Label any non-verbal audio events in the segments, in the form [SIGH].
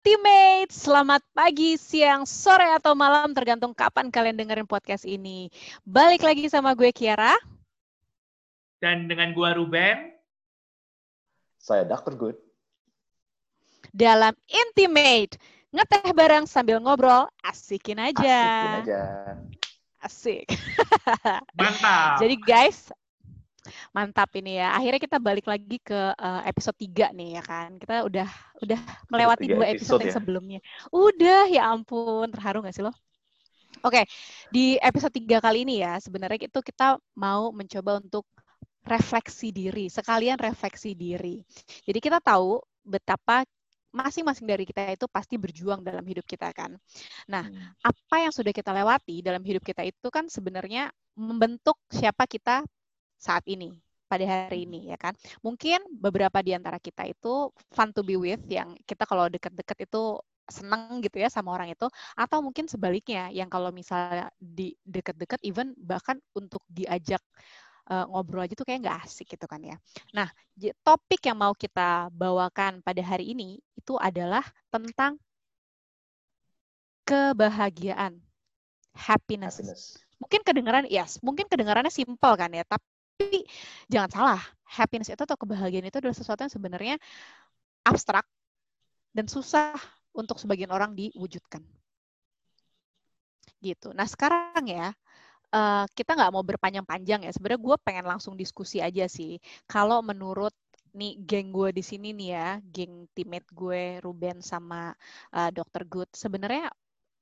Intimate, selamat pagi, siang, sore, atau malam, tergantung kapan kalian dengerin podcast ini. Balik lagi sama gue Kiara. Dan dengan gue Ruben. Saya Dr. Good. Dalam Intimate, ngeteh bareng sambil ngobrol, asikin aja. Asikin aja. Asik. [LAUGHS] Mantap. Jadi guys, mantap ini ya. Akhirnya kita balik lagi ke uh, episode 3 nih ya kan. Kita udah udah melewati dua episode, episode yang ya? sebelumnya. Udah ya ampun, terharu gak sih lo? Oke, okay, di episode 3 kali ini ya, sebenarnya itu kita mau mencoba untuk refleksi diri, sekalian refleksi diri. Jadi kita tahu betapa masing-masing dari kita itu pasti berjuang dalam hidup kita kan. Nah, hmm. apa yang sudah kita lewati dalam hidup kita itu kan sebenarnya membentuk siapa kita saat ini pada hari ini ya kan. Mungkin beberapa di antara kita itu fun to be with yang kita kalau deket-deket itu seneng gitu ya sama orang itu atau mungkin sebaliknya yang kalau misalnya di deket-deket even bahkan untuk diajak uh, ngobrol aja tuh kayak nggak asik gitu kan ya. Nah, topik yang mau kita bawakan pada hari ini itu adalah tentang kebahagiaan, happiness. happiness. Mungkin kedengaran, yes, mungkin kedengarannya simple kan ya, tapi jangan salah, happiness itu atau kebahagiaan itu adalah sesuatu yang sebenarnya abstrak dan susah untuk sebagian orang diwujudkan. Gitu. Nah sekarang ya, uh, kita nggak mau berpanjang-panjang ya. Sebenarnya gue pengen langsung diskusi aja sih. Kalau menurut nih geng gue di sini nih ya, geng teammate gue Ruben sama uh, Dr. Good, sebenarnya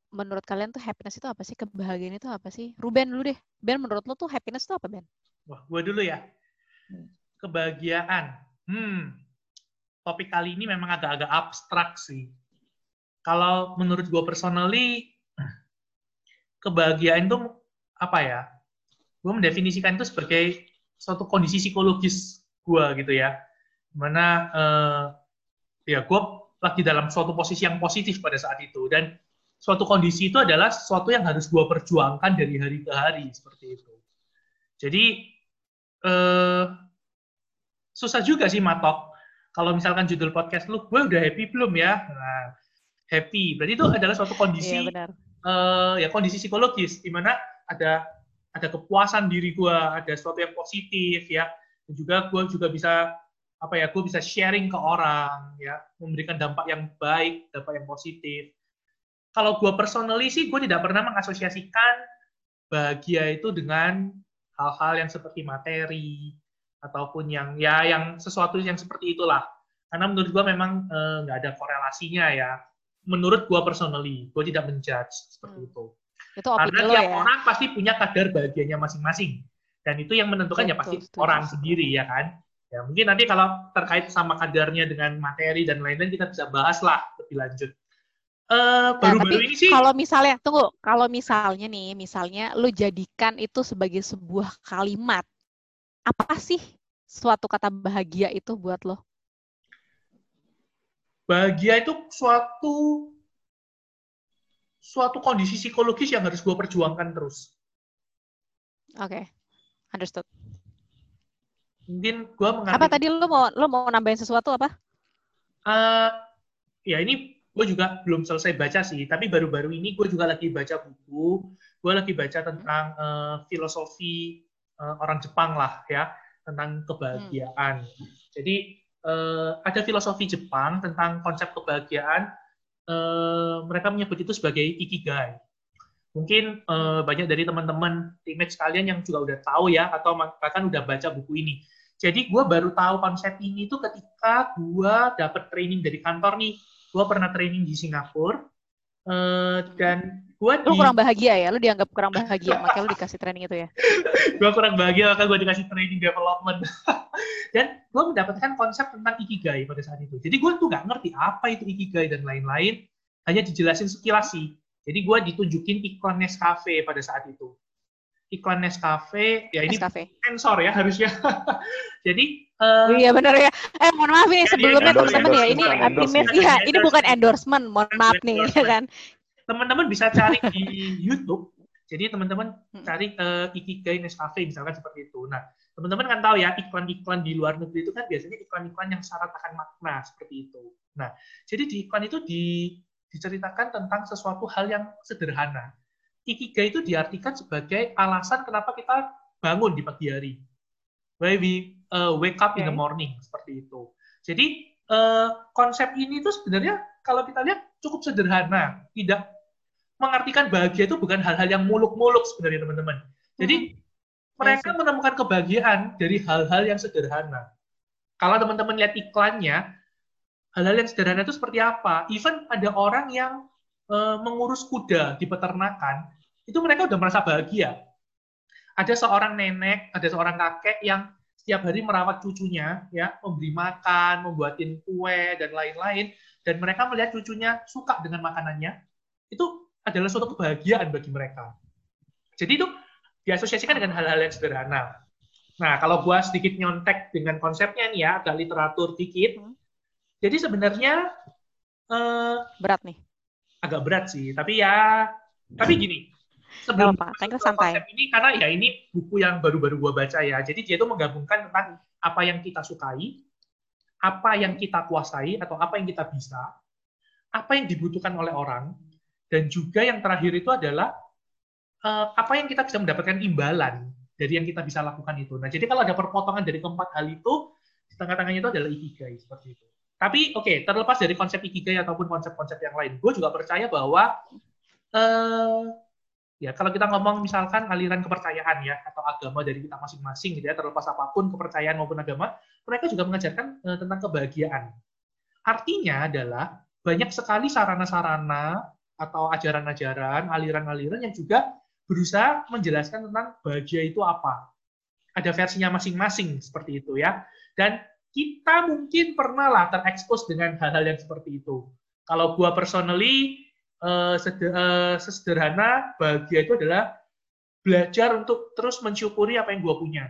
menurut kalian tuh happiness itu apa sih? Kebahagiaan itu apa sih? Ruben dulu deh. Ben, menurut lo tuh happiness itu apa, Ben? Wah, gue dulu ya. Kebahagiaan. Hmm, topik kali ini memang agak-agak abstrak sih. Kalau menurut gue personally, kebahagiaan itu apa ya? Gue mendefinisikan itu sebagai suatu kondisi psikologis gue gitu ya. Mana uh, ya gue lagi dalam suatu posisi yang positif pada saat itu dan suatu kondisi itu adalah sesuatu yang harus gue perjuangkan dari hari ke hari seperti itu. Jadi uh, susah juga sih matok. Kalau misalkan judul podcast lu, gue udah happy belum ya? Nah, happy. Berarti itu adalah suatu kondisi, iya. Uh, ya kondisi psikologis, di mana ada ada kepuasan diri gue, ada sesuatu yang positif ya. Dan juga gue juga bisa apa ya, gue bisa sharing ke orang ya, memberikan dampak yang baik, dampak yang positif. Kalau gue personally sih, gue tidak pernah mengasosiasikan bahagia itu dengan hal-hal yang seperti materi ataupun yang ya yang sesuatu yang seperti itulah. Karena menurut gue memang eh, nggak eh, ada korelasinya ya. Menurut gue personally, gue tidak menjudge seperti hmm. itu. Itu Karena tiap ya? orang pasti punya kadar bahagianya masing-masing. Dan itu yang menentukan betul, ya pasti betul, orang betul. sendiri ya kan. Ya mungkin nanti kalau terkait sama kadarnya dengan materi dan lain-lain kita bisa bahas lah lebih lanjut. Uh, baru-baru ini sih kalau misalnya tunggu kalau misalnya nih misalnya lu jadikan itu sebagai sebuah kalimat apa sih suatu kata bahagia itu buat lo bahagia itu suatu suatu kondisi psikologis yang harus gue perjuangkan terus. Oke, okay. understood. Mungkin gue mengambil... Apa tadi lo mau lo mau nambahin sesuatu apa? Uh, ya ini gue juga belum selesai baca sih, tapi baru-baru ini gue juga lagi baca buku. Gue lagi baca tentang uh, filosofi uh, orang Jepang lah ya, tentang kebahagiaan. Hmm. Jadi uh, ada filosofi Jepang tentang konsep kebahagiaan Eh, mereka menyebut itu sebagai ikigai. Mungkin uh, banyak dari teman-teman teammate sekalian yang juga udah tahu ya atau bahkan udah baca buku ini. Jadi gue baru tahu konsep ini tuh ketika gue dapet training dari kantor nih. Gue pernah training di Singapura uh, dan gue lu di... kurang bahagia ya, lu dianggap kurang bahagia, [LAUGHS] makanya lu dikasih training itu ya. gue kurang bahagia maka gue dikasih training development. [LAUGHS] dan gue mendapatkan konsep tentang ikigai pada saat itu. Jadi gue tuh gak ngerti apa itu ikigai dan lain-lain, hanya dijelasin sekilas sih. Jadi gue ditunjukin iklan Nescafe pada saat itu. Iklan Nescafe, ya ini Nescafe. sensor ya harusnya. [LAUGHS] Jadi Uh, iya benar ya. Eh mohon maaf nih sebelumnya teman-teman ya ini optimis ya ini bukan endorsement, mohon maaf nih ya kan teman-teman bisa cari di [LAUGHS] YouTube. Jadi teman-teman cari uh, Ikigai Nescafe misalkan seperti itu. Nah, Teman-teman kan tahu ya, iklan-iklan di luar negeri itu kan biasanya iklan-iklan yang syarat akan makna seperti itu. Nah, jadi di iklan itu di, diceritakan tentang sesuatu hal yang sederhana. Ikigai itu diartikan sebagai alasan kenapa kita bangun di pagi hari. Why we uh, wake up okay. in the morning, seperti itu. Jadi, uh, konsep ini tuh sebenarnya kalau kita lihat cukup sederhana. Tidak mengartikan bahagia itu bukan hal-hal yang muluk-muluk sebenarnya teman-teman. Jadi, hmm mereka menemukan kebahagiaan dari hal-hal yang sederhana. Kalau teman-teman lihat iklannya, hal-hal yang sederhana itu seperti apa? Even ada orang yang uh, mengurus kuda di peternakan, itu mereka udah merasa bahagia. Ada seorang nenek, ada seorang kakek yang setiap hari merawat cucunya, ya, memberi makan, membuatin kue dan lain-lain, dan mereka melihat cucunya suka dengan makanannya, itu adalah suatu kebahagiaan bagi mereka. Jadi itu diasosiasikan dengan hal-hal yang sederhana. Nah, kalau gua sedikit nyontek dengan konsepnya nih ya, agak literatur dikit. Hmm. Jadi sebenarnya eh, berat nih. Agak berat sih, tapi ya tapi gini. Sebelum apa, santai. konsep ini karena ya ini buku yang baru-baru gua baca ya. Jadi dia itu menggabungkan tentang apa yang kita sukai, apa yang kita kuasai atau apa yang kita bisa, apa yang dibutuhkan oleh orang, dan juga yang terakhir itu adalah uh, apa yang kita bisa mendapatkan imbalan dari yang kita bisa lakukan itu. Nah, jadi kalau ada perpotongan dari keempat hal itu, di tengah-tengahnya itu adalah ikigai seperti itu. Tapi oke, okay, terlepas dari konsep ikigai ataupun konsep-konsep yang lain, gue juga percaya bahwa uh, ya kalau kita ngomong misalkan aliran kepercayaan ya atau agama dari kita masing-masing gitu ya, terlepas apa pun kepercayaan maupun agama, mereka juga mengajarkan uh, tentang kebahagiaan. Artinya adalah banyak sekali sarana-sarana atau ajaran-ajaran, aliran-aliran yang juga berusaha menjelaskan tentang bahagia itu apa. Ada versinya masing-masing seperti itu ya. Dan kita mungkin pernah lah terekspos dengan hal-hal yang seperti itu. Kalau gua personally uh, sesederhana bahagia itu adalah belajar untuk terus mensyukuri apa yang gua punya.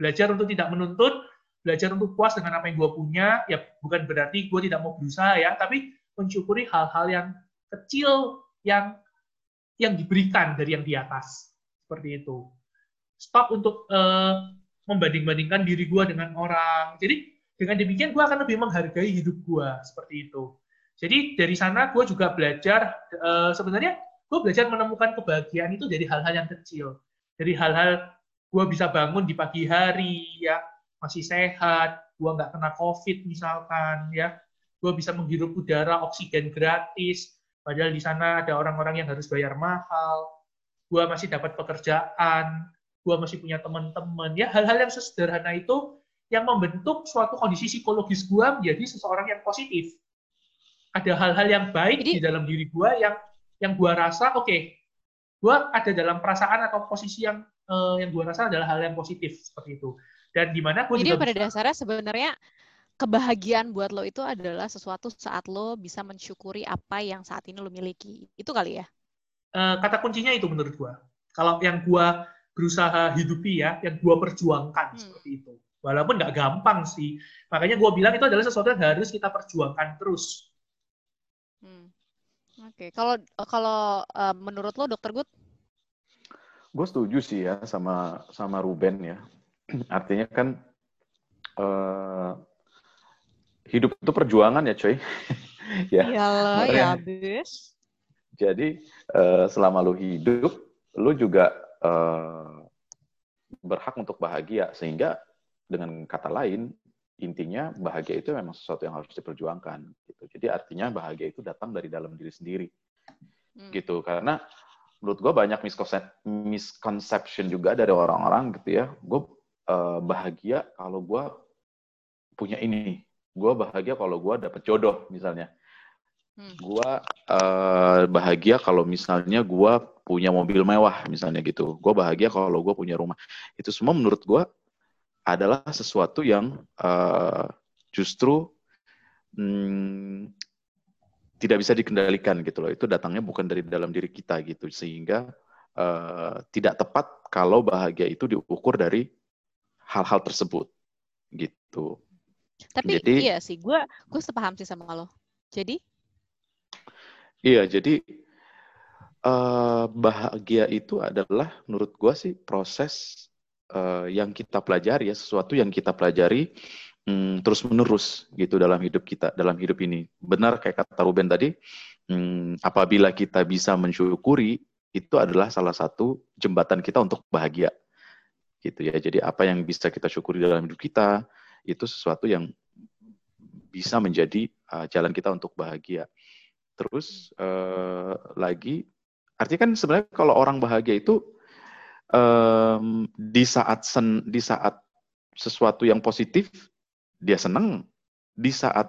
Belajar untuk tidak menuntut, belajar untuk puas dengan apa yang gua punya. Ya bukan berarti gua tidak mau berusaha ya, tapi mensyukuri hal-hal yang kecil yang yang diberikan dari yang di atas. Seperti itu. Stop untuk uh, membanding-bandingkan diri gue dengan orang. Jadi dengan demikian gue akan lebih menghargai hidup gue seperti itu. Jadi dari sana gue juga belajar uh, sebenarnya gue belajar menemukan kebahagiaan itu dari hal-hal yang kecil, dari hal-hal gue bisa bangun di pagi hari ya masih sehat, gue nggak kena covid misalkan ya, gue bisa menghirup udara oksigen gratis, Padahal di sana ada orang-orang yang harus bayar mahal. Gua masih dapat pekerjaan, gua masih punya teman-teman. Ya hal-hal yang sederhana itu yang membentuk suatu kondisi psikologis gua menjadi seseorang yang positif. Ada hal-hal yang baik Jadi, di dalam diri gua yang yang gua rasa oke, okay, gua ada dalam perasaan atau posisi yang uh, yang gua rasa adalah hal yang positif seperti itu. Dan di mana gua Jadi juga pada bisa, dasarnya sebenarnya kebahagiaan buat lo itu adalah sesuatu saat lo bisa mensyukuri apa yang saat ini lo miliki. Itu kali ya? Uh, kata kuncinya itu menurut gua. Kalau yang gua berusaha hidupi ya, yang gua perjuangkan hmm. seperti itu. Walaupun nggak gampang sih. Makanya gua bilang itu adalah sesuatu yang harus kita perjuangkan terus. Hmm. Oke, okay. kalau kalau uh, menurut lo, Dokter Good? Gue setuju sih ya sama sama Ruben ya. [CLEARS THROAT] Artinya kan uh, hidup itu perjuangan ya coy. [LAUGHS] ya. Iyalah, ya habis. Jadi uh, selama lu hidup, lu juga uh, berhak untuk bahagia sehingga dengan kata lain intinya bahagia itu memang sesuatu yang harus diperjuangkan gitu. Jadi artinya bahagia itu datang dari dalam diri sendiri. Hmm. Gitu karena menurut gue banyak misconception juga dari orang-orang gitu ya. Gue uh, bahagia kalau gue punya ini, gue bahagia kalau gue dapet jodoh misalnya hmm. gue uh, bahagia kalau misalnya gue punya mobil mewah misalnya gitu gue bahagia kalau gue punya rumah itu semua menurut gue adalah sesuatu yang uh, justru hmm, tidak bisa dikendalikan gitu loh itu datangnya bukan dari dalam diri kita gitu sehingga uh, tidak tepat kalau bahagia itu diukur dari hal-hal tersebut gitu tapi jadi, iya sih, gue gue sepaham sih sama lo. Jadi? Iya, jadi uh, bahagia itu adalah menurut gue sih proses uh, yang kita pelajari ya, sesuatu yang kita pelajari um, terus menerus gitu dalam hidup kita, dalam hidup ini. Benar kayak kata Ruben tadi, um, apabila kita bisa mensyukuri itu adalah salah satu jembatan kita untuk bahagia gitu ya. Jadi apa yang bisa kita syukuri dalam hidup kita itu sesuatu yang bisa menjadi uh, jalan kita untuk bahagia. Terus uh, lagi, artinya kan sebenarnya kalau orang bahagia itu um, di saat sen, di saat sesuatu yang positif dia senang, di saat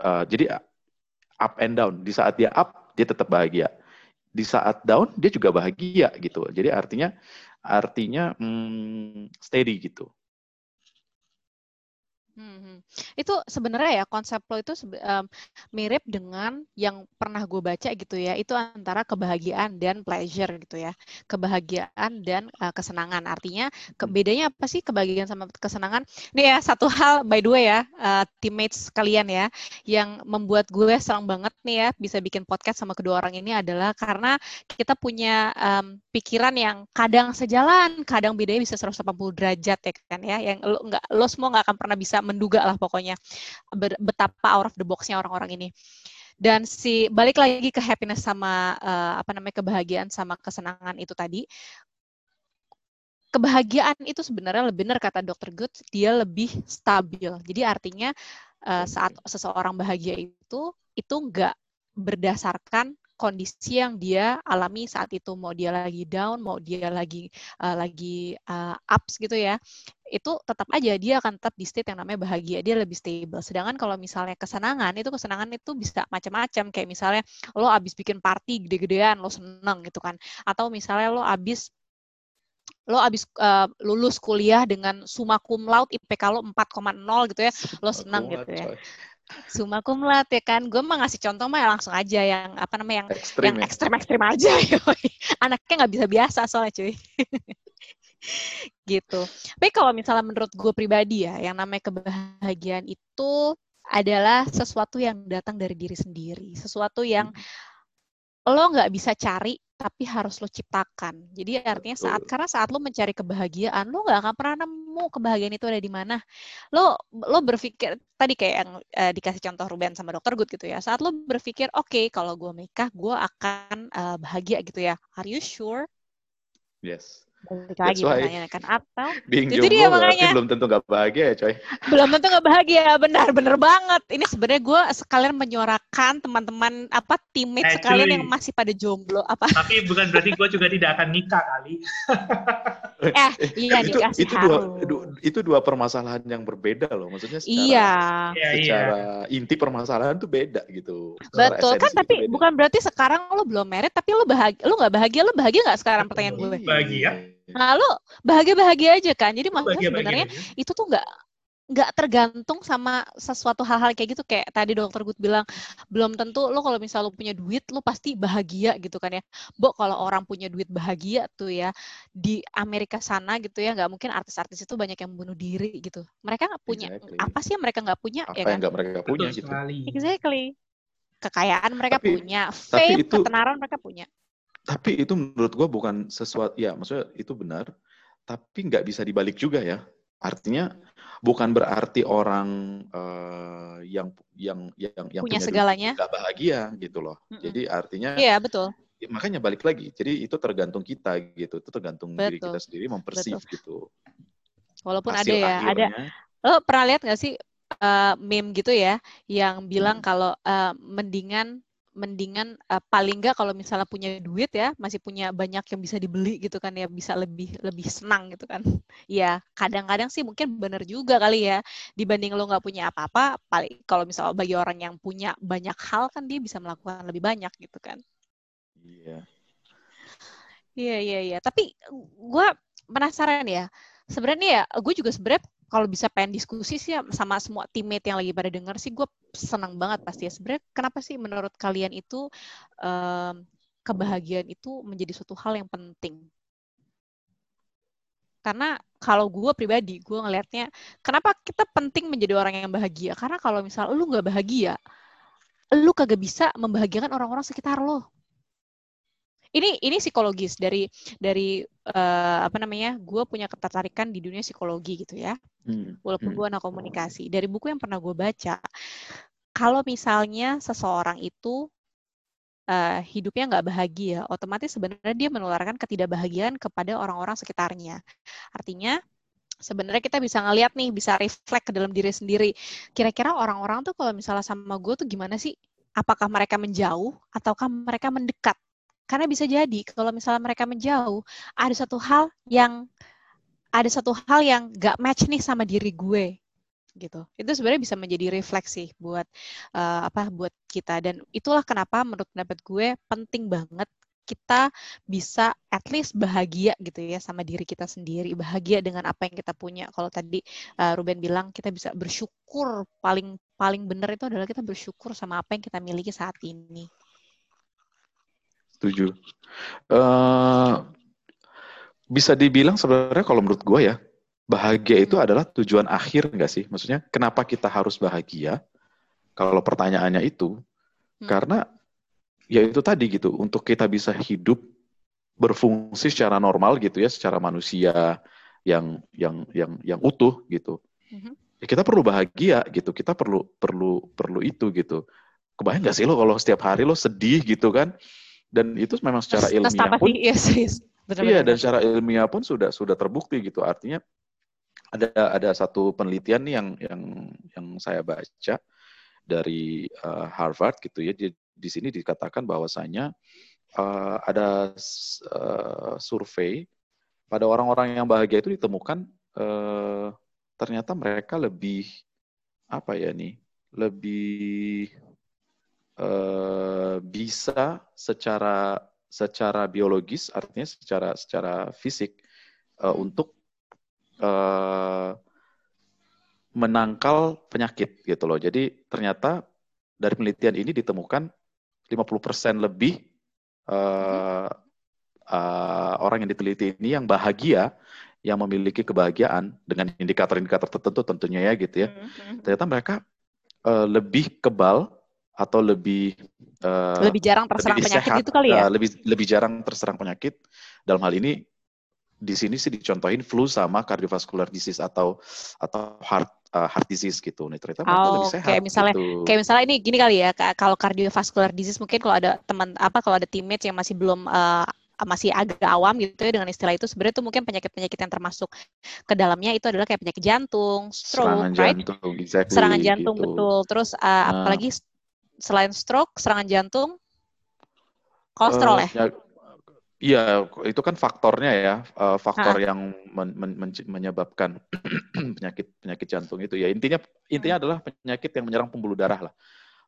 uh, jadi up and down, di saat dia up dia tetap bahagia, di saat down dia juga bahagia gitu. Jadi artinya artinya hmm, steady gitu. Hmm, itu sebenarnya ya konsep lo itu um, mirip dengan yang pernah gue baca gitu ya. Itu antara kebahagiaan dan pleasure gitu ya. Kebahagiaan dan uh, kesenangan. Artinya ke, hmm. bedanya apa sih kebahagiaan sama kesenangan? Ini ya satu hal by the way ya, uh, teammates kalian ya, yang membuat gue senang banget nih ya bisa bikin podcast sama kedua orang ini adalah karena kita punya um, pikiran yang kadang sejalan, kadang bedanya bisa 180 derajat ya kan ya. Yang lo nggak lo semua nggak akan pernah bisa menduga lah pokoknya betapa out of the box-nya orang-orang ini. Dan si balik lagi ke happiness sama uh, apa namanya kebahagiaan sama kesenangan itu tadi. Kebahagiaan itu sebenarnya lebih benar kata Dr. Good, dia lebih stabil. Jadi artinya uh, saat seseorang bahagia itu itu enggak berdasarkan kondisi yang dia alami saat itu mau dia lagi down mau dia lagi uh, lagi uh, ups gitu ya itu tetap aja dia akan tetap di state yang namanya bahagia dia lebih stable sedangkan kalau misalnya kesenangan itu kesenangan itu bisa macam-macam kayak misalnya lo abis bikin party gede-gedean lo seneng gitu kan atau misalnya lo abis lo abis uh, lulus kuliah dengan summa cum laude IPK lo 4,0 gitu ya lo seneng gitu ya Summa cum laude ya kan. Gue mah ngasih contoh mah ya langsung aja yang apa namanya yang ekstrim, yang ya. ekstrim-ekstrim aja. [LAUGHS] Yoi. Anaknya nggak bisa biasa soalnya cuy. [LAUGHS] gitu. Tapi kalau misalnya menurut gue pribadi ya, yang namanya kebahagiaan itu adalah sesuatu yang datang dari diri sendiri, sesuatu yang hmm. lo nggak bisa cari tapi harus lo ciptakan. Jadi artinya saat karena saat lo mencari kebahagiaan, lo nggak akan pernah nemu kebahagiaan itu ada di mana. Lo lo berpikir tadi kayak yang uh, dikasih contoh Ruben sama dokter Good gitu ya. Saat lo berpikir, oke okay, kalau gue menikah, gue akan uh, bahagia gitu ya. Are you sure? Yes balik lagi kan. Atau being itu dia makanya. belum tentu gak bahagia ya coy. [LAUGHS] Belum tentu gak bahagia. Benar benar banget. Ini sebenarnya gue sekalian menyuarakan teman-teman apa teammate eh, sekalian yang masih pada jomblo. Apa? Tapi bukan berarti gue juga tidak akan nikah kali. [LAUGHS] Eh iya itu, itu dua itu dua permasalahan yang berbeda loh. Maksudnya secara iya. iya secara iya. inti permasalahan tuh beda gitu. Betul. Kan tapi bukan berarti sekarang lo belum merit tapi lo bahagia lo nggak bahagia lo bahagia nggak sekarang? Pertanyaan gue. Bahagia Nah, lo bahagia-bahagia aja kan. Jadi maksudnya sebenarnya itu tuh nggak nggak tergantung sama sesuatu hal-hal kayak gitu. Kayak tadi dokter Gut bilang belum tentu lo kalau misalnya lo punya duit lo pasti bahagia gitu kan ya. Bo kalau orang punya duit bahagia tuh ya di Amerika sana gitu ya nggak mungkin artis-artis itu banyak yang bunuh diri gitu. Mereka nggak punya exactly. apa sih yang mereka nggak punya? Apa ya yang kan? nggak mereka punya gitu. exactly. Kekayaan mereka tapi, punya fame itu, ketenaran mereka punya tapi itu menurut gue bukan sesuatu, ya maksudnya itu benar, tapi nggak bisa dibalik juga ya. Artinya bukan berarti orang uh, yang yang yang yang punya, punya segalanya nggak bahagia gitu loh. Mm -mm. Jadi artinya Iya, betul. Ya, makanya balik lagi. Jadi itu tergantung kita gitu. Itu tergantung betul. diri kita sendiri mempersif gitu. Walaupun Hasil ada ya, akhirnya, ada lo pernah lihat nggak sih uh, meme gitu ya yang bilang hmm. kalau uh, mendingan mendingan uh, paling nggak kalau misalnya punya duit ya masih punya banyak yang bisa dibeli gitu kan ya bisa lebih lebih senang gitu kan. [LAUGHS] Ya kadang-kadang sih mungkin benar juga kali ya dibanding lo nggak punya apa-apa paling kalau misalnya bagi orang yang punya banyak hal kan dia bisa melakukan lebih banyak gitu kan. Iya. Iya iya iya. Tapi gue penasaran ya sebenarnya ya gue juga sebenarnya kalau bisa pengen diskusi sih sama semua teammate yang lagi pada denger sih gue senang banget pasti ya. Sebenarnya kenapa sih menurut kalian itu um, kebahagiaan itu menjadi suatu hal yang penting? Karena kalau gue pribadi gue ngelihatnya kenapa kita penting menjadi orang yang bahagia? Karena kalau misal lu nggak bahagia lu kagak bisa membahagiakan orang-orang sekitar lo ini ini psikologis dari dari uh, apa namanya gue punya ketertarikan di dunia psikologi gitu ya hmm. walaupun hmm. gue anak komunikasi dari buku yang pernah gue baca kalau misalnya seseorang itu uh, hidupnya nggak bahagia otomatis sebenarnya dia menularkan ketidakbahagiaan kepada orang-orang sekitarnya artinya sebenarnya kita bisa ngeliat nih, bisa reflect ke dalam diri sendiri. Kira-kira orang-orang tuh kalau misalnya sama gue tuh gimana sih? Apakah mereka menjauh ataukah mereka mendekat? Karena bisa jadi kalau misalnya mereka menjauh, ada satu hal yang ada satu hal yang gak match nih sama diri gue gitu. Itu sebenarnya bisa menjadi refleksi buat uh, apa buat kita dan itulah kenapa menurut pendapat gue penting banget kita bisa at least bahagia gitu ya sama diri kita sendiri, bahagia dengan apa yang kita punya. Kalau tadi uh, Ruben bilang kita bisa bersyukur paling paling benar itu adalah kita bersyukur sama apa yang kita miliki saat ini. Setuju. Uh, bisa dibilang sebenarnya kalau menurut gue ya, bahagia itu adalah tujuan akhir nggak sih? Maksudnya kenapa kita harus bahagia? Kalau pertanyaannya itu, hmm. karena ya itu tadi gitu, untuk kita bisa hidup berfungsi secara normal gitu ya, secara manusia yang yang yang yang utuh gitu. Hmm. Ya kita perlu bahagia gitu, kita perlu perlu perlu itu gitu. Kebayang nggak sih lo kalau setiap hari lo sedih gitu kan? Dan itu memang secara ilmiah pun iya, iya dan secara ilmiah pun sudah sudah terbukti gitu. Artinya ada ada satu penelitian nih yang yang yang saya baca dari uh, Harvard gitu ya. Di, di sini dikatakan bahwasanya uh, ada uh, survei pada orang-orang yang bahagia itu ditemukan uh, ternyata mereka lebih apa ya nih lebih bisa secara secara biologis artinya secara secara fisik uh, untuk uh, menangkal penyakit gitu loh. Jadi ternyata dari penelitian ini ditemukan 50% lebih uh, uh, orang yang diteliti ini yang bahagia, yang memiliki kebahagiaan dengan indikator-indikator tertentu tentunya ya gitu ya. Hmm, hmm. Ternyata mereka uh, lebih kebal atau lebih uh, lebih jarang terserang lebih penyakit sehat, itu kali ya? Uh, lebih lebih jarang terserang penyakit. Dalam hal ini di sini sih dicontohin flu sama cardiovascular disease atau atau heart uh, heart disease gitu. Nih ternyata oh, lebih sehat. Kayak misalnya gitu. kayak misalnya ini gini kali ya, kalau cardiovascular disease mungkin kalau ada teman apa kalau ada teammates yang masih belum uh, masih agak awam gitu ya dengan istilah itu sebenarnya itu mungkin penyakit-penyakit yang termasuk ke dalamnya itu adalah kayak penyakit jantung, stroke, serangan right? jantung, exactly, serangan jantung gitu. betul. Terus uh, nah. apalagi selain stroke, serangan jantung, kolesterol uh, ya? Iya, itu kan faktornya ya, uh, faktor ha. yang men men men menyebabkan [CLEARS THROAT] penyakit penyakit jantung itu ya. Intinya intinya hmm. adalah penyakit yang menyerang pembuluh darah lah.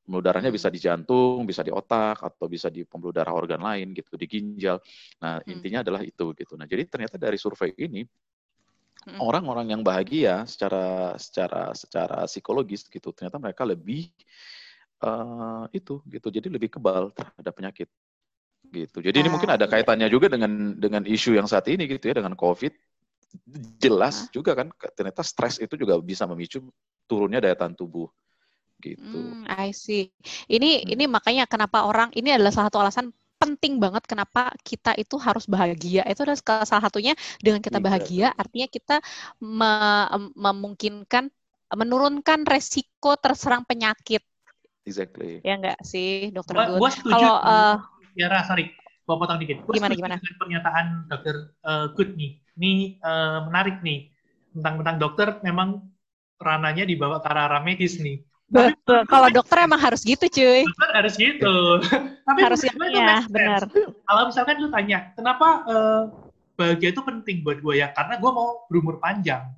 Pembuluh darahnya bisa di jantung, bisa di otak, atau bisa di pembuluh darah organ lain gitu, di ginjal. Nah, hmm. intinya adalah itu gitu. Nah, jadi ternyata dari survei ini hmm. orang-orang yang bahagia secara secara secara psikologis gitu, ternyata mereka lebih uh, itu gitu jadi lebih kebal terhadap penyakit gitu jadi ah, ini mungkin ada iya. kaitannya juga dengan dengan isu yang saat ini gitu ya dengan covid jelas ah. juga kan ternyata stres itu juga bisa memicu turunnya daya tahan tubuh gitu. Hmm, I see. Ini hmm. ini makanya kenapa orang ini adalah salah satu alasan penting banget kenapa kita itu harus bahagia. Itu adalah salah satunya dengan kita bahagia artinya kita me memungkinkan menurunkan resiko terserang penyakit Exactly. Ya enggak sih, dokter gua, Gua setuju. Kalau uh, ya sorry, gua potong dikit. Gua gimana gimana? Dengan pernyataan dokter uh, Good nih. Ini uh, menarik nih. Tentang tentang dokter memang rananya dibawa ke arah medis nih. Betul. Kalau dokter emang harus gitu, cuy. Dokter harus gitu. [LAUGHS] Tapi harus ya, benar. Kalau misalkan lu tanya, kenapa uh, bahagia itu penting buat gue ya? Karena gue mau berumur panjang.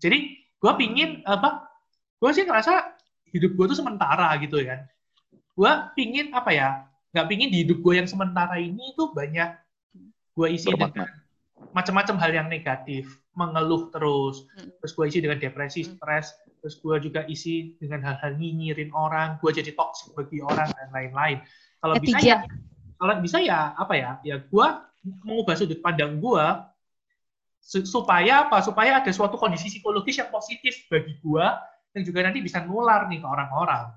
Jadi gue pingin apa? Gue sih ngerasa hidup gue tuh sementara gitu kan gue pingin apa ya nggak pingin di hidup gue yang sementara ini tuh banyak gue isi Bermakna. dengan macam-macam hal yang negatif mengeluh terus hmm. terus gue isi dengan depresi hmm. stres terus gue juga isi dengan hal-hal nyinyirin orang gue jadi toksik bagi orang dan lain-lain kalau bisa ya kalau bisa ya apa ya ya gue mengubah sudut pandang gue supaya apa supaya ada suatu kondisi psikologis yang positif bagi gue yang juga nanti bisa nular nih ke orang-orang.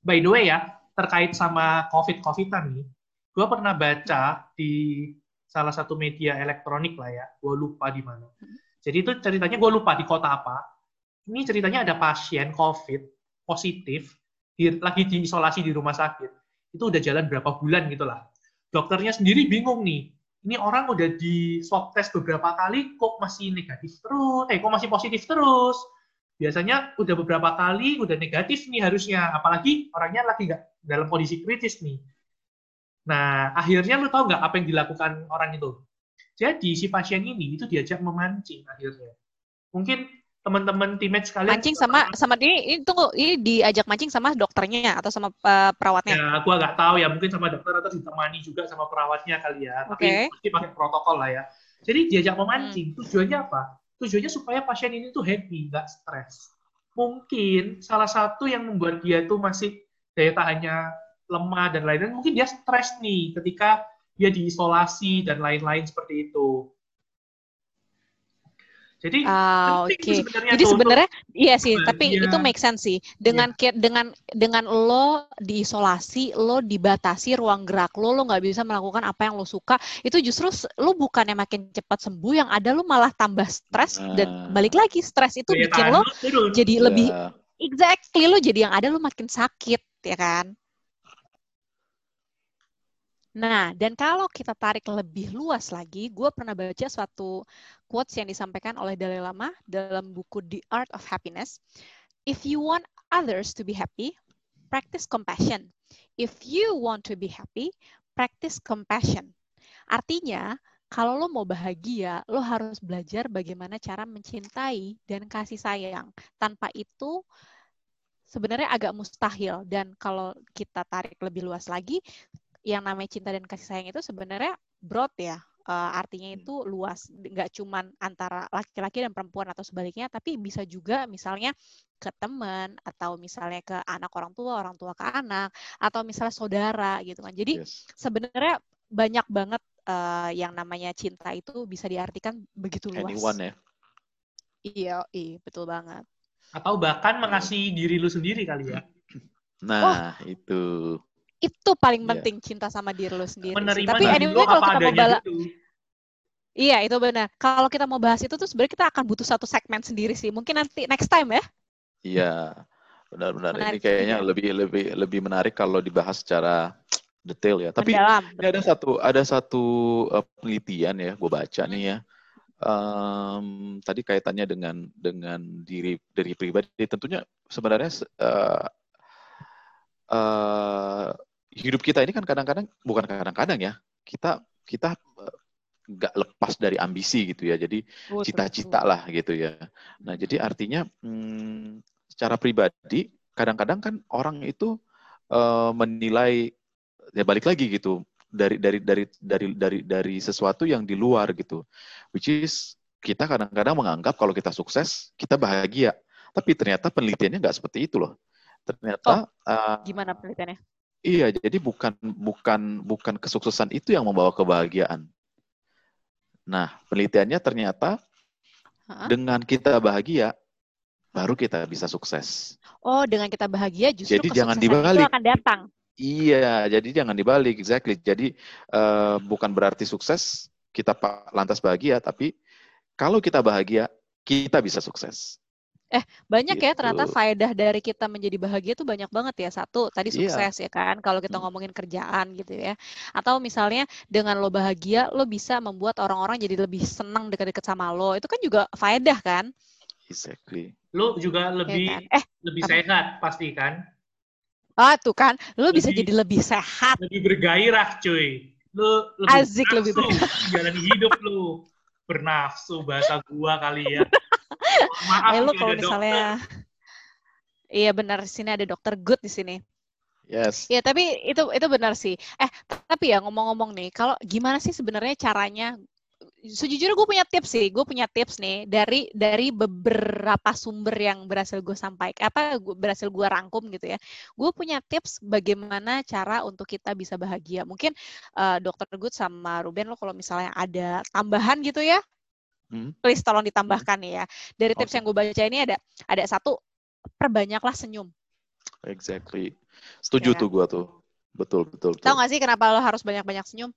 By the way ya, terkait sama COVID-COVIDan nih, gue pernah baca di salah satu media elektronik lah ya, gue lupa di mana. Jadi itu ceritanya gue lupa di kota apa. Ini ceritanya ada pasien COVID positif, di, lagi diisolasi di rumah sakit. Itu udah jalan berapa bulan gitu lah. Dokternya sendiri bingung nih, ini orang udah di swab test beberapa kali, kok masih negatif terus, eh kok masih positif terus. Biasanya udah beberapa kali, udah negatif nih harusnya, apalagi orangnya lagi nggak dalam kondisi kritis nih. Nah, akhirnya lu tahu nggak apa yang dilakukan orang itu? Jadi si pasien ini itu diajak memancing akhirnya. Mungkin teman-teman teammate sekalian mancing sama sama ini, ini tunggu ini diajak mancing sama dokternya atau sama uh, perawatnya ya aku nggak tahu ya mungkin sama dokter atau ditemani juga sama perawatnya kali ya okay. tapi pasti pakai protokol lah ya jadi diajak memancing hmm. tujuannya apa tujuannya supaya pasien ini tuh happy nggak stres mungkin salah satu yang membuat dia tuh masih daya tahannya lemah dan lain-lain, mungkin dia stres nih ketika dia diisolasi dan lain-lain seperti itu. Jadi, ah, oke. Okay. Jadi sebenarnya iya sih, tapi itu make sense sih. Dengan yeah. dengan dengan lo diisolasi, lo dibatasi ruang gerak lo, lo nggak bisa melakukan apa yang lo suka. Itu justru lo bukannya makin cepat sembuh, yang ada lo malah tambah stres nah. dan balik lagi stres itu bikin lo jadi yeah. lebih exactly lo jadi yang ada lo makin sakit, ya kan? Nah, dan kalau kita tarik lebih luas lagi, gue pernah baca suatu quotes yang disampaikan oleh Dalai Lama dalam buku The Art of Happiness. If you want others to be happy, practice compassion. If you want to be happy, practice compassion. Artinya, kalau lo mau bahagia, lo harus belajar bagaimana cara mencintai dan kasih sayang. Tanpa itu, sebenarnya agak mustahil. Dan kalau kita tarik lebih luas lagi, yang namanya cinta dan kasih sayang itu sebenarnya broad ya. Uh, artinya hmm. itu luas, nggak cuman antara laki-laki dan perempuan atau sebaliknya, tapi bisa juga misalnya ke teman atau misalnya ke anak orang tua, orang tua ke anak, atau misalnya saudara gitu kan. Jadi yes. sebenarnya banyak banget uh, yang namanya cinta itu bisa diartikan begitu luas. Anyone ya. Iya, iya, betul banget. Atau bahkan mengasihi diri lu sendiri kali ya. Nah, oh, itu itu paling yeah. penting cinta sama diri lo sendiri. Menerima Tapi anyway kalau kita mau bala Iya, itu benar. Kalau kita mau bahas itu tuh sebenarnya kita akan butuh satu segmen sendiri sih. Mungkin nanti next time ya. Iya. Benar-benar ini kayaknya juga. lebih lebih lebih menarik kalau dibahas secara detail ya. Tapi Mendalam, ini ada satu ada satu uh, penelitian ya, gue baca hmm. nih ya. Um, tadi kaitannya dengan dengan diri dari pribadi tentunya sebenarnya uh, hidup kita ini kan kadang-kadang bukan kadang-kadang ya kita kita eh, nggak lepas dari ambisi gitu ya jadi cita-cita lah gitu ya. Nah jadi artinya hmm, secara pribadi kadang-kadang kan orang itu uh, menilai ya balik lagi gitu dari dari dari dari dari dari sesuatu yang di luar gitu which is kita kadang-kadang menganggap kalau kita sukses kita bahagia tapi ternyata penelitiannya nggak seperti itu loh. Ternyata oh, uh, gimana penelitiannya Iya, jadi bukan bukan bukan kesuksesan itu yang membawa kebahagiaan. Nah, penelitiannya ternyata huh? dengan kita bahagia baru kita bisa sukses. Oh, dengan kita bahagia justru jadi jangan dibalik. itu akan datang. Iya, jadi jangan dibalik, exactly. Jadi uh, bukan berarti sukses kita lantas bahagia, tapi kalau kita bahagia kita bisa sukses. Eh, banyak gitu. ya ternyata gitu. faedah dari kita menjadi bahagia tuh banyak banget ya. Satu, tadi iya. sukses yeah. ya kan, kalau kita hmm. ngomongin kerjaan gitu ya. Atau misalnya dengan lo bahagia, lo bisa membuat orang-orang jadi lebih senang dekat-dekat sama lo. Itu kan juga faedah kan? Exactly. Lo juga iya lebih ya kan? eh, lebih apa? sehat pasti kan? Ah, tuh kan. Lo lebih, bisa jadi lebih sehat. Lebih bergairah, cuy. Lo lebih Azik lebih bergairah. Jalan hidup lo bernafsu bahasa gua kali ya. Maaf eh, lu kalau misalnya Iya benar sini ada dokter good di sini. Yes. Ya tapi itu itu benar sih. Eh tapi ya ngomong-ngomong nih, kalau gimana sih sebenarnya caranya? Sejujurnya gue punya tips sih, gue punya tips nih dari dari beberapa sumber yang berhasil gue sampaikan, apa gua, berhasil gue rangkum gitu ya. Gue punya tips bagaimana cara untuk kita bisa bahagia. Mungkin uh, dokter Good sama Ruben lo kalau misalnya ada tambahan gitu ya, Hmm. Please tolong ditambahkan ya. Dari tips okay. yang gue baca ini ada ada satu perbanyaklah senyum. Exactly. Setuju ya, tuh gue tuh. Betul, betul, betul. Tahu gak sih kenapa lo harus banyak-banyak senyum?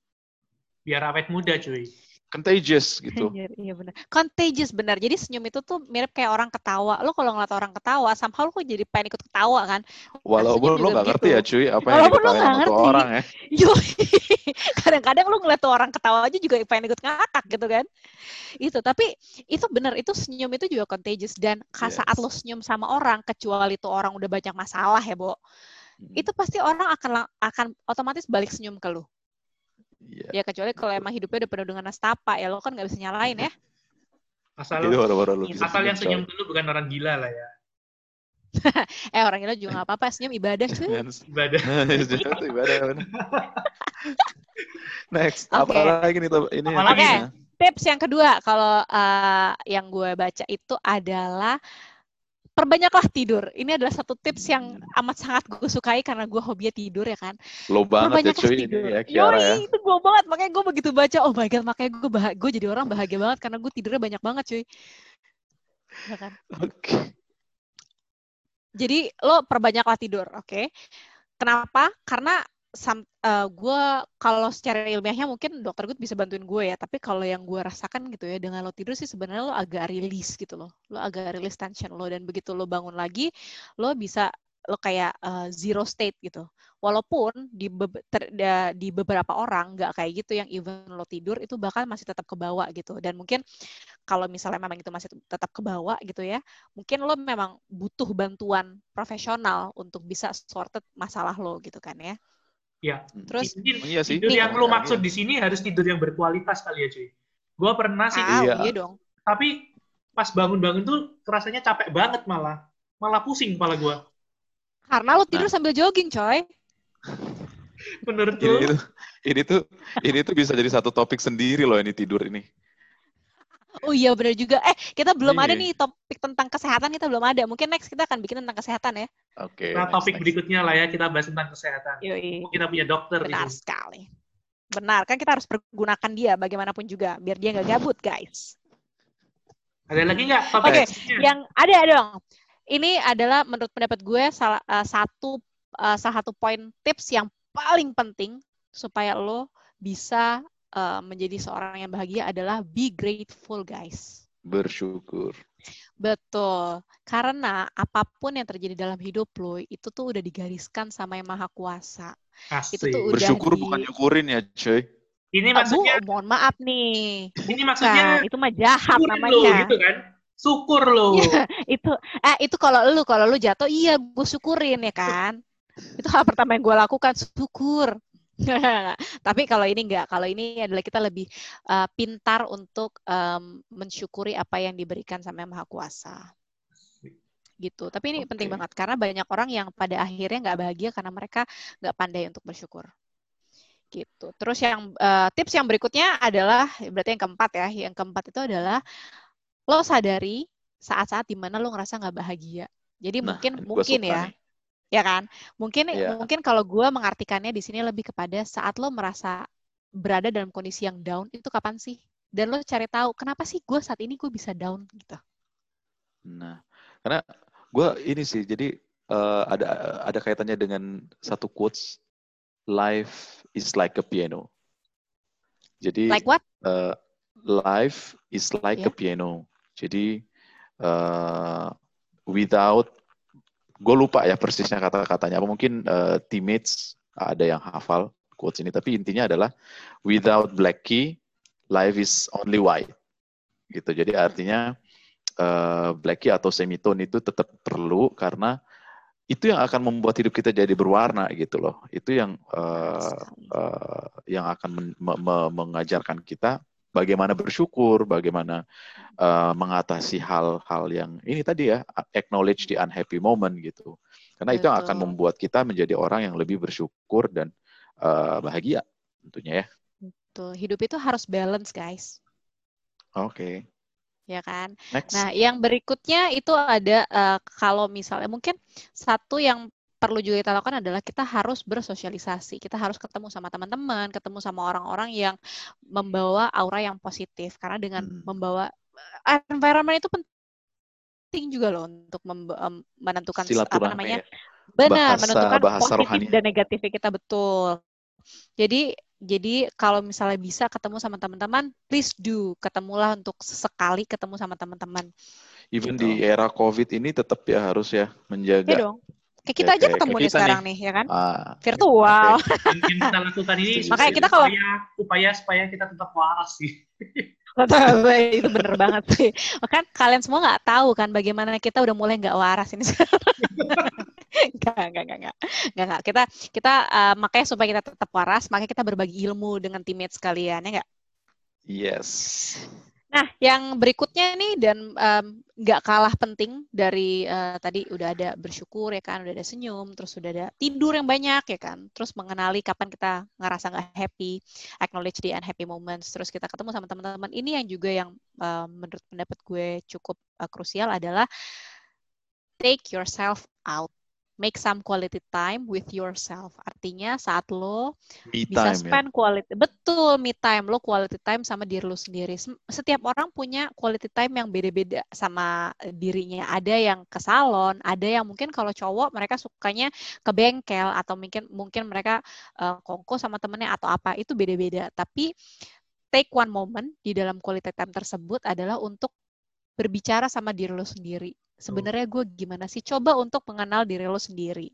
Biar awet muda, cuy contagious gitu. Iya benar. Contagious benar. Jadi senyum itu tuh mirip kayak orang ketawa. Lo kalau ngeliat orang ketawa, somehow lo kok jadi pengen ikut ketawa kan. Walaupun lo gak ngerti ya cuy, apa yang Walaupun lo gak ngerti. orang ya. [LAUGHS] [LAUGHS] Kadang-kadang lo ngeliat tuh orang ketawa aja juga pengen ikut ngakak gitu kan. Itu, tapi itu benar. Itu senyum itu juga contagious. Dan yes. saat lo senyum sama orang, kecuali tuh orang udah banyak masalah ya, Bo. Hmm. Itu pasti orang akan akan otomatis balik senyum ke lo Yeah. Ya kecuali kalau emang hidupnya udah penuh dengan nastapa ya lo kan nggak bisa nyalain ya. Asal lo, baru asal yang senyum dulu bukan orang gila lah ya. [LAUGHS] eh orang gila juga nggak apa-apa senyum ibadah sih. ibadah. [LAUGHS] ibadah. [LAUGHS] Next, okay. apa lagi nih ini? Oke, okay. tips yang kedua kalau uh, yang gue baca itu adalah perbanyaklah tidur. Ini adalah satu tips yang amat sangat gue sukai karena gue hobinya tidur ya kan. Lo banget ya cuy tidur. ini ya Kiara ya. itu gue banget. Makanya gue begitu baca, oh my god, makanya gue bah gue jadi orang bahagia banget karena gue tidurnya banyak banget cuy. Ya kan? Oke. Okay. Jadi lo perbanyaklah tidur, oke? Okay? Kenapa? Karena sam, uh, gue kalau secara ilmiahnya mungkin dokter gue bisa bantuin gue ya tapi kalau yang gue rasakan gitu ya dengan lo tidur sih sebenarnya lo agak rilis gitu loh. Lo agak rilis tension lo dan begitu lo bangun lagi lo bisa lo kayak uh, zero state gitu. Walaupun di be ter, di beberapa orang nggak kayak gitu yang even lo tidur itu bahkan masih tetap ke bawah gitu. Dan mungkin kalau misalnya memang itu masih tetap ke bawah gitu ya mungkin lo memang butuh bantuan profesional untuk bisa sorted masalah lo gitu kan ya Ya. Terus mungkin iya sih. tidur yang lu maksud di sini harus tidur yang berkualitas kali ya, cuy. Gua pernah sih. Ah, iya. iya dong. Tapi pas bangun-bangun tuh rasanya capek banget malah. Malah pusing kepala gua. Karena lu tidur nah. sambil jogging, coy. Menurut ini, tuh, ini tuh ini tuh bisa jadi satu topik sendiri loh ini tidur ini. Oh iya benar juga. Eh kita belum Ini. ada nih topik tentang kesehatan kita belum ada. Mungkin next kita akan bikin tentang kesehatan ya. Oke. Okay, nah next, topik next. berikutnya lah ya kita bahas tentang kesehatan. Yoi. Kita punya dokter. Benar ini. sekali. Benar kan kita harus pergunakan dia bagaimanapun juga biar dia nggak gabut guys. Ada lagi nggak? Oke, okay, yang ada dong. Ini adalah menurut pendapat gue salah uh, satu uh, salah satu poin tips yang paling penting supaya lo bisa uh, menjadi seorang yang bahagia adalah be grateful, guys. Bersyukur. Betul. Karena apa pun yang terjadi dalam hidup lo, itu tuh udah digariskan sama yang Maha Kuasa. Asik. Itu tuh udah Bersyukur di... bukan nyukurin ya, cuy. Ini maksudnya... Bu, mohon maaf nih. Ini maksudnya... itu mah jahat namanya. Lo, gitu kan? Syukur lo. [LAUGHS] Ya, itu eh itu kalau lu kalau lu jatuh iya gue syukurin ya kan. itu hal pertama yang gue lakukan syukur. [LAUGHS] Tapi kalau ini enggak, kalau ini adalah kita lebih uh, pintar untuk um, mensyukuri apa yang diberikan sama Yang Maha Kuasa. Gitu. Tapi ini okay. penting banget karena banyak orang yang pada akhirnya nggak bahagia karena mereka nggak pandai untuk bersyukur. Gitu. Terus yang uh, tips yang berikutnya adalah berarti yang keempat ya. Yang keempat itu adalah lo sadari saat-saat di mana lo ngerasa nggak bahagia. Jadi nah, mungkin mungkin ya. Nih ya kan? Mungkin yeah. mungkin kalau gue mengartikannya di sini lebih kepada saat lo merasa berada dalam kondisi yang down itu kapan sih? Dan lo cari tahu kenapa sih gue saat ini gue bisa down gitu. Nah, karena gue ini sih jadi uh, ada ada kaitannya dengan satu quotes life is like a piano. Jadi like what? Uh, life is like yeah. a piano. Jadi uh, without gue lupa ya persisnya kata-katanya. Apa mungkin uh, teammates ada yang hafal quotes ini. Tapi intinya adalah without black key life is only white. Gitu. Jadi artinya uh, black key atau semitone itu tetap perlu karena itu yang akan membuat hidup kita jadi berwarna gitu loh. Itu yang uh, uh, yang akan men me me mengajarkan kita bagaimana bersyukur, bagaimana uh, mengatasi hal-hal yang ini tadi ya, acknowledge the unhappy moment gitu. Karena Betul. itu yang akan membuat kita menjadi orang yang lebih bersyukur dan uh, bahagia tentunya ya. Betul. Hidup itu harus balance, guys. Oke. Okay. Ya kan. Next. Nah, yang berikutnya itu ada uh, kalau misalnya mungkin satu yang perlu juga kita lakukan adalah kita harus bersosialisasi. Kita harus ketemu sama teman-teman, ketemu sama orang-orang yang membawa aura yang positif. Karena dengan hmm. membawa eh, environment itu penting juga loh untuk menentukan apa namanya ya. Benar, bahasa, menentukan bahasa positif rohani. dan negatif kita betul. Jadi jadi kalau misalnya bisa ketemu sama teman-teman, please do ketemulah untuk sekali ketemu sama teman-teman. Even gitu. di era COVID ini tetap ya harus ya menjaga. Ya dong. Kayak kita aja ketemu nih sekarang nih. nih, ya kan? Ah, Virtual. Okay. Yang kita lakukan ini [LAUGHS] makanya kita kalau upaya, upaya supaya kita tetap waras sih. [LAUGHS] itu bener banget sih. Kan kalian semua nggak tahu kan bagaimana kita udah mulai nggak waras ini [LAUGHS] sekarang. Enggak, enggak, enggak, enggak. Enggak, Kita kita uh, makanya supaya kita tetap waras, makanya kita berbagi ilmu dengan teammates kalian, ya enggak? Yes. Nah, yang berikutnya nih dan nggak um, kalah penting dari uh, tadi udah ada bersyukur ya kan, udah ada senyum, terus udah ada tidur yang banyak ya kan, terus mengenali kapan kita ngerasa nggak happy, acknowledge the unhappy moments, terus kita ketemu sama teman-teman. Ini yang juga yang uh, menurut pendapat gue cukup uh, krusial adalah take yourself out make some quality time with yourself. Artinya saat lo me bisa time, ya? spend ya? quality, betul me time lo quality time sama diri lo sendiri. Setiap orang punya quality time yang beda-beda sama dirinya. Ada yang ke salon, ada yang mungkin kalau cowok mereka sukanya ke bengkel atau mungkin mungkin mereka uh, kongko sama temennya atau apa itu beda-beda. Tapi take one moment di dalam quality time tersebut adalah untuk berbicara sama diri lo sendiri sebenarnya gue gimana sih? Coba untuk mengenal diri lo sendiri.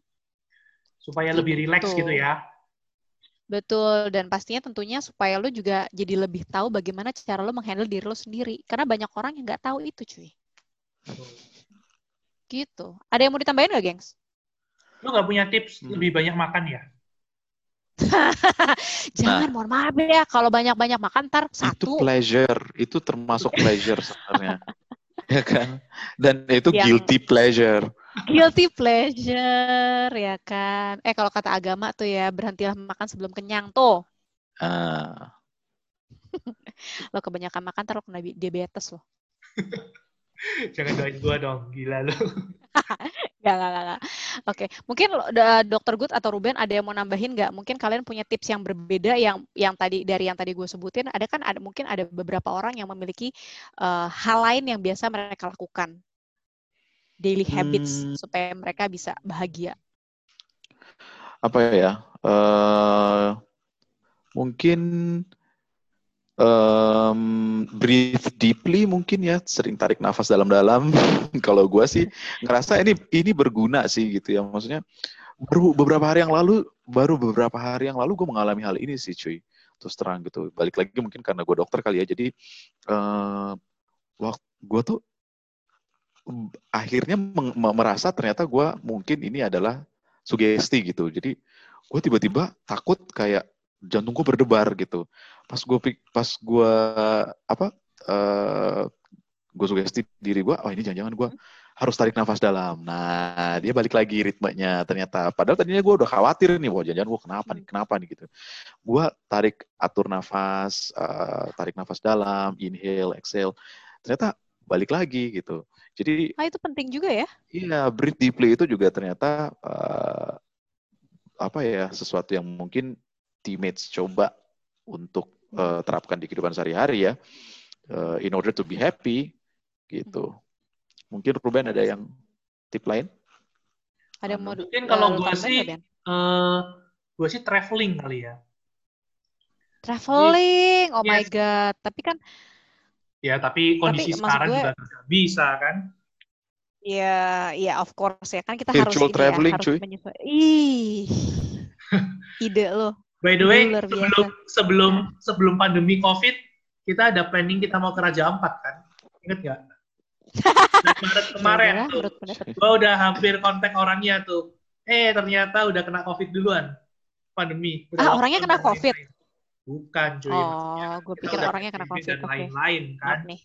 Supaya lebih rileks gitu ya. Betul, dan pastinya tentunya supaya lo juga jadi lebih tahu bagaimana cara lo menghandle diri lo sendiri. Karena banyak orang yang nggak tahu itu, cuy. Gitu. Ada yang mau ditambahin nggak, gengs? Lo nggak punya tips hmm. lebih banyak makan ya? [LAUGHS] Jangan, nah, mohon maaf ya. Kalau banyak-banyak makan, ntar satu. Itu pleasure. Itu termasuk pleasure sebenarnya. [LAUGHS] ya kan? Dan itu yang guilty pleasure. Guilty pleasure, ya kan? Eh kalau kata agama tuh ya berhentilah makan sebelum kenyang tuh. Ah. [LAUGHS] lo kebanyakan makan terus kena diabetes loh. [LAUGHS] Jangan doain gua dong, gila lo. [LAUGHS] Gak, gak, gak. Oke, mungkin Dokter Good atau Ruben ada yang mau nambahin nggak? Mungkin kalian punya tips yang berbeda yang yang tadi dari yang tadi gue sebutin. Ada kan ada mungkin ada beberapa orang yang memiliki uh, hal lain yang biasa mereka lakukan, daily habits hmm. supaya mereka bisa bahagia. Apa ya? Uh, mungkin um, breathe deeply mungkin ya sering tarik nafas dalam-dalam. [LAUGHS] Kalau gue sih ngerasa ini ini berguna sih gitu ya. Maksudnya baru beberapa hari yang lalu baru beberapa hari yang lalu gue mengalami hal ini sih cuy. Terus terang gitu. Balik lagi mungkin karena gue dokter kali ya. Jadi uh, waktu gue tuh akhirnya merasa ternyata gue mungkin ini adalah sugesti gitu. Jadi gue tiba-tiba takut kayak jantung gue berdebar gitu pas gue pas gue apa uh, eh, gue sugesti diri gue oh ini jangan-jangan gue harus tarik nafas dalam. Nah dia balik lagi ritmenya ternyata. Padahal tadinya gue udah khawatir nih wah jangan-jangan gue kenapa nih kenapa nih? Gitu. Gue tarik atur nafas uh, tarik nafas dalam inhale exhale. Ternyata balik lagi gitu. Jadi ah itu penting juga ya? Iya breathe deeply itu juga ternyata uh, apa ya sesuatu yang mungkin teammates coba untuk uh, terapkan di kehidupan sehari-hari ya, uh, in order to be happy, gitu. Mungkin Ruben ada yang tip lain? Ada mau mungkin kalau gue sih, uh, gue sih traveling kali ya. Traveling, oh yes. my god. Tapi kan Ya, tapi kondisi tapi, sekarang gue, juga bisa kan? Iya, iya of course ya kan kita Virtual harus traveling, ya, harus cuy. Ih. [LAUGHS] Ide lo. By the way, sebelum sebelum sebelum pandemi COVID, kita ada planning kita mau ke Raja Ampat kan? Ingat nggak? [LAUGHS] Maret kemarin tuh, gue udah hampir kontak orangnya tuh. Eh ternyata udah kena COVID duluan, pandemi. Udah ah orangnya kena COVID? Bukan cuy. Oh, gue pikir orangnya kena COVID. Dan lain-lain okay. kan. Nih.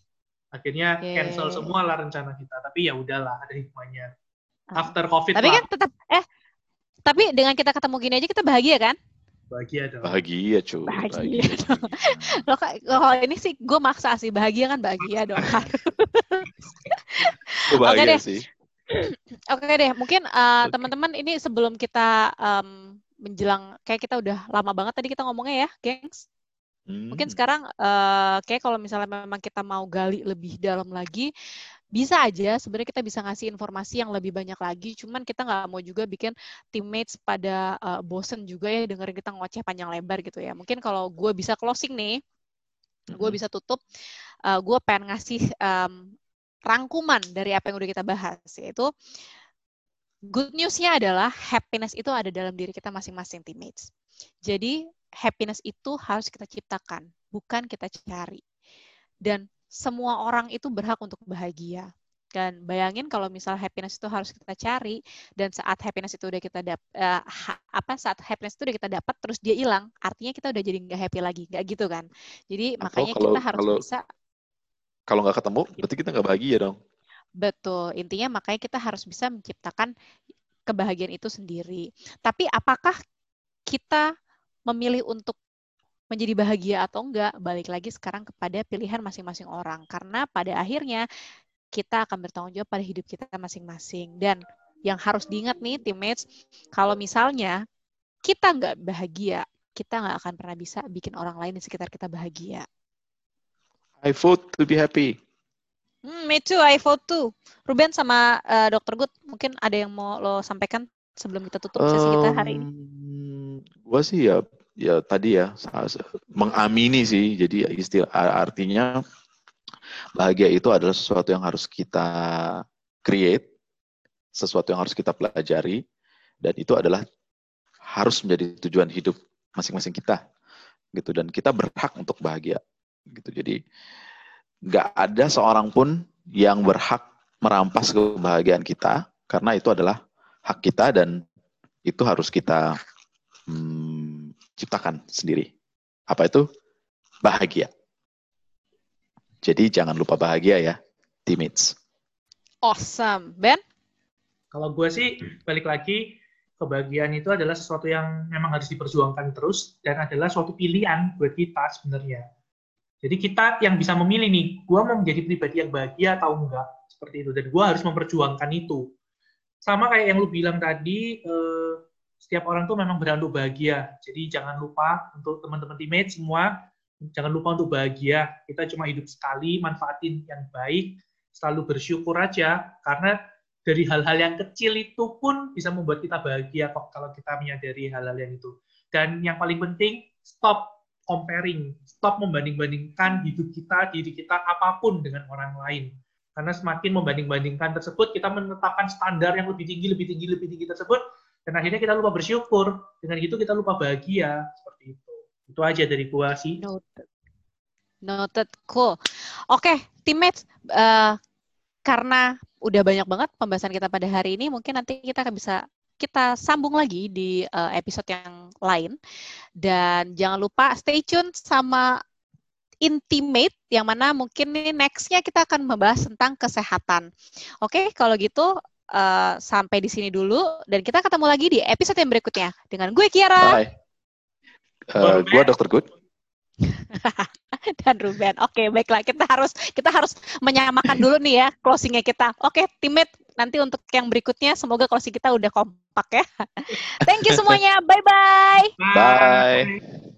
Akhirnya yeah. cancel semua lah rencana kita. Tapi ya udahlah, ada hikmahnya. Ah. After COVID Tapi kan tetap, eh, tapi dengan kita ketemu gini aja kita bahagia kan? Bahagia dong. Bahagia cuy. Bahagia. bahagia. [LAUGHS] Lo kalau ini sih gue maksa sih bahagia kan bahagia dong. [LAUGHS] Oke deh. Sih. [CLEARS THROAT] Oke deh, mungkin uh, teman-teman ini sebelum kita um, menjelang kayak kita udah lama banget tadi kita ngomongnya ya, gengs. Hmm. Mungkin sekarang uh, kayak kalau misalnya memang kita mau gali lebih dalam lagi, bisa aja sebenarnya kita bisa ngasih informasi yang lebih banyak lagi. Cuman kita nggak mau juga bikin teammates pada uh, bosen juga ya dengerin kita ngoceh panjang lebar gitu ya. Mungkin kalau gue bisa closing nih, gue bisa tutup. Uh, gue pengen ngasih um, rangkuman dari apa yang udah kita bahas yaitu good newsnya adalah happiness itu ada dalam diri kita masing-masing teammates. Jadi happiness itu harus kita ciptakan, bukan kita cari. Dan semua orang itu berhak untuk bahagia. Dan bayangin kalau misal happiness itu harus kita cari dan saat happiness itu udah kita dapat uh, apa saat happiness itu udah kita dapat terus dia hilang, artinya kita udah jadi nggak happy lagi, nggak gitu kan? Jadi Atau makanya kalau, kita harus kalau, bisa kalau nggak ketemu, berarti kita nggak bahagia dong. Betul, intinya makanya kita harus bisa menciptakan kebahagiaan itu sendiri. Tapi apakah kita memilih untuk menjadi bahagia atau enggak, balik lagi sekarang kepada pilihan masing-masing orang. Karena pada akhirnya kita akan bertanggung jawab pada hidup kita masing-masing. Dan yang harus diingat nih, teammates, kalau misalnya kita nggak bahagia, kita nggak akan pernah bisa bikin orang lain di sekitar kita bahagia. I vote to be happy. Hmm, me too, I vote too. Ruben sama uh, Dr. Good, mungkin ada yang mau lo sampaikan sebelum kita tutup sesi kita hari ini? Gue sih ya ya tadi ya mengamini sih. Jadi istilah artinya bahagia itu adalah sesuatu yang harus kita create, sesuatu yang harus kita pelajari, dan itu adalah harus menjadi tujuan hidup masing-masing kita, gitu. Dan kita berhak untuk bahagia, gitu. Jadi nggak ada seorang pun yang berhak merampas kebahagiaan kita, karena itu adalah hak kita dan itu harus kita hmm, ciptakan sendiri. Apa itu? Bahagia. Jadi jangan lupa bahagia ya, teammates. Awesome. Ben? Kalau gue sih, balik lagi, kebahagiaan itu adalah sesuatu yang memang harus diperjuangkan terus dan adalah suatu pilihan buat kita sebenarnya. Jadi kita yang bisa memilih nih, gue mau menjadi pribadi yang bahagia atau enggak, seperti itu. Dan gue harus memperjuangkan itu. Sama kayak yang lu bilang tadi, eh, setiap orang tuh memang berhak untuk bahagia. Jadi jangan lupa untuk teman-teman teammate semua, jangan lupa untuk bahagia. Kita cuma hidup sekali, manfaatin yang baik, selalu bersyukur aja, karena dari hal-hal yang kecil itu pun bisa membuat kita bahagia kok kalau kita menyadari hal-hal yang itu. Dan yang paling penting, stop comparing, stop membanding-bandingkan hidup kita, diri kita, apa pun dengan orang lain. Karena semakin membanding-bandingkan tersebut, kita menetapkan standar yang lebih tinggi, lebih tinggi, lebih tinggi tersebut, dan akhirnya kita lupa bersyukur. Dengan itu kita lupa bahagia. Seperti itu. Itu aja dari gua sih. Noted. Noted. Cool. Oke okay, teammates uh, karena udah banyak banget pembahasan kita pada hari ini mungkin nanti kita akan bisa kita sambung lagi di uh, episode yang lain. Dan jangan lupa stay tune sama intimate yang mana mungkin nextnya kita akan membahas tentang kesehatan. Oke, okay, kalau gitu uh, sampai di sini dulu dan kita ketemu lagi di episode yang berikutnya dengan gue Kiara. Bye. Uh, gue Dokter Good. [LAUGHS] dan Ruben. Oke, okay, baiklah kita harus kita harus menyamakan dulu nih ya closingnya kita. Oke, okay, teammate nanti untuk yang berikutnya semoga closing kita udah kompak ya. [LAUGHS] Thank you semuanya. Bye-bye. Bye. Bye.